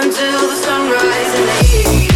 until the sunrise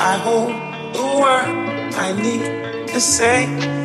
I hold the word I need to say.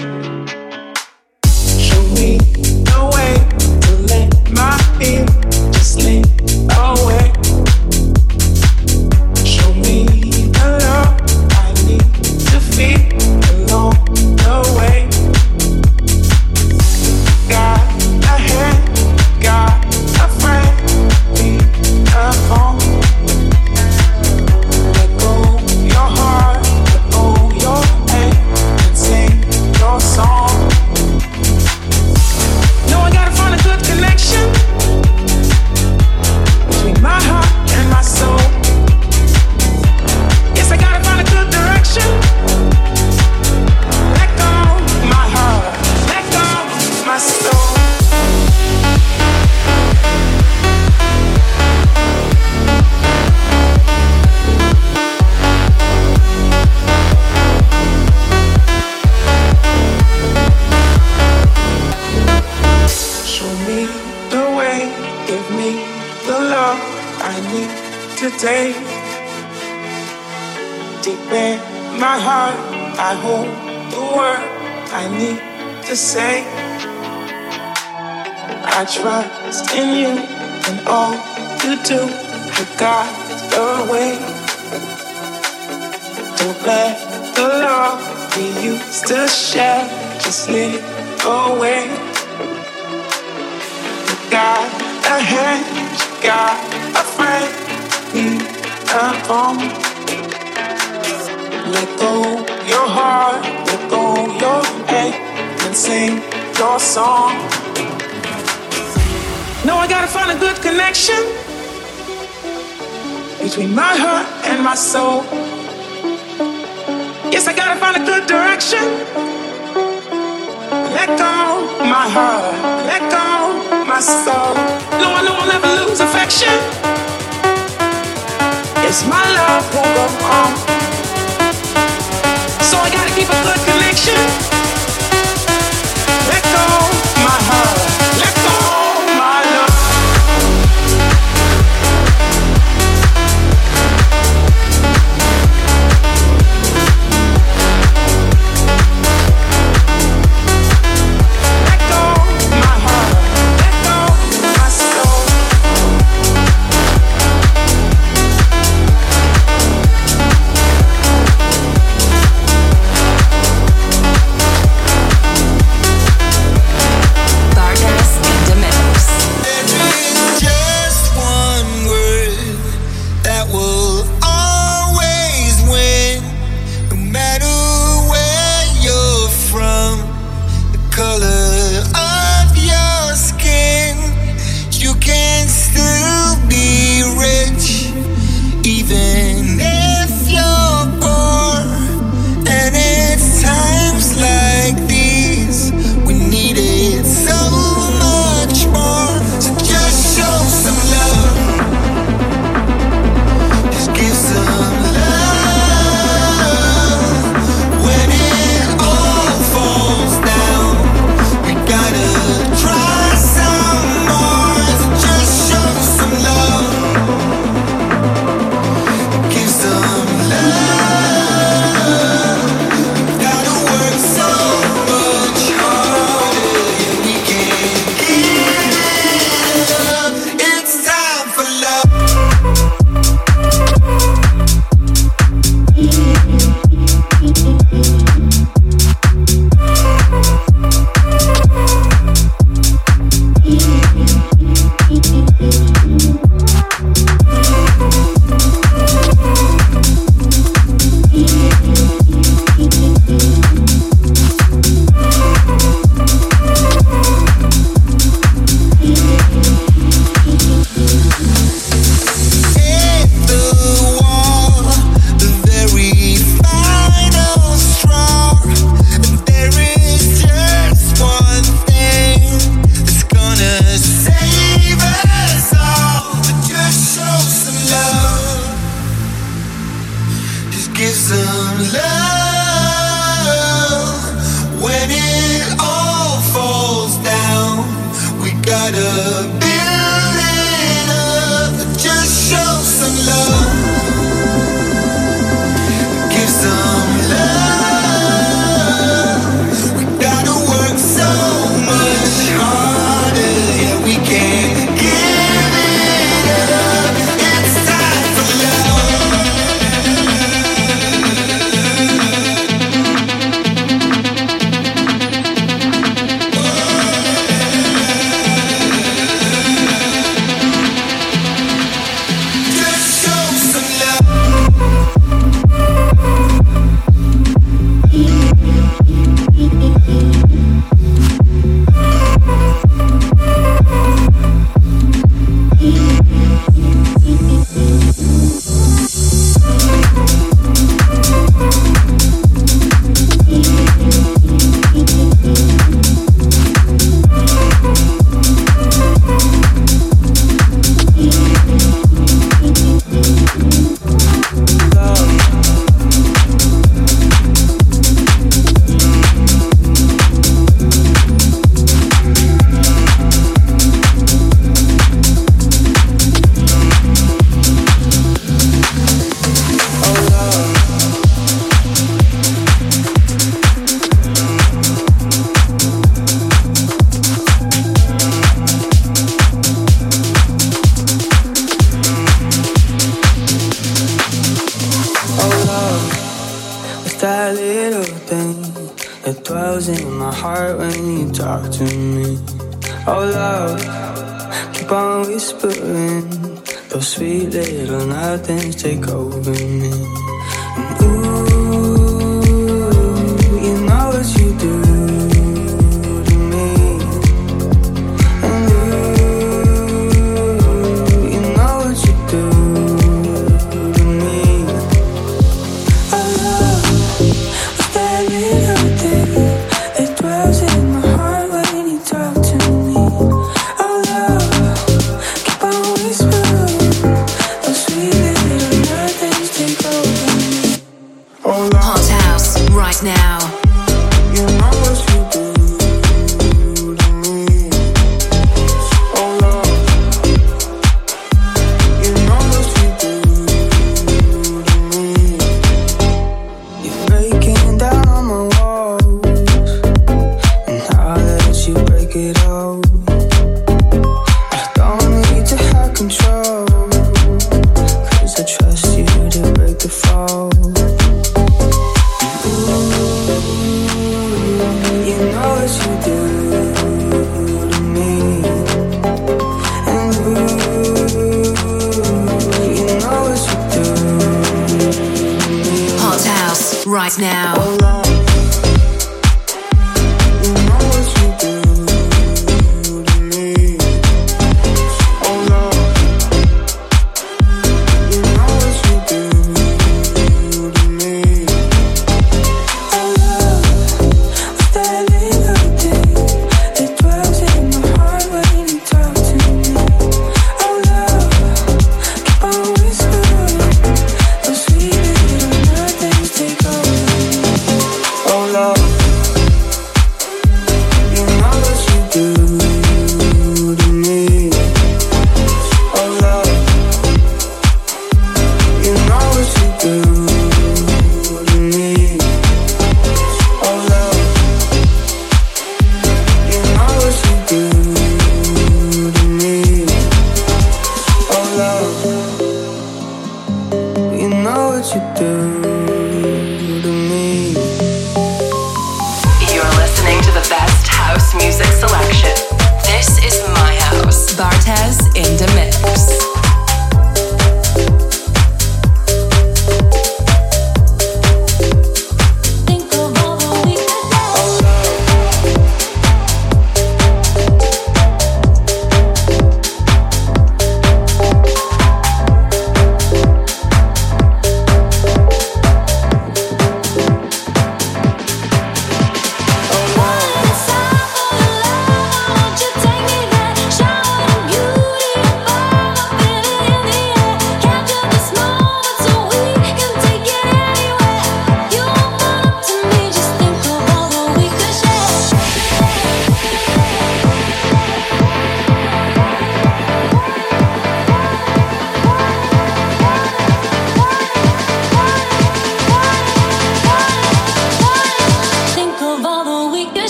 Let go your heart, let go your head, and sing your song. No, I gotta find a good connection between my heart and my soul. Yes, I gotta find a good direction. Let go my heart, let go my soul. No, I know I'll never lose affection. It's my life won't go on. So I gotta keep a good connection. Let go.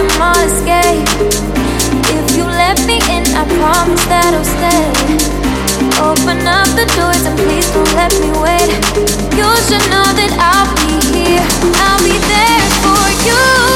to my escape. If you let me in, I promise that I'll stay. Open up the doors and please don't let me wait. You should know that I'll be here. I'll be there for you.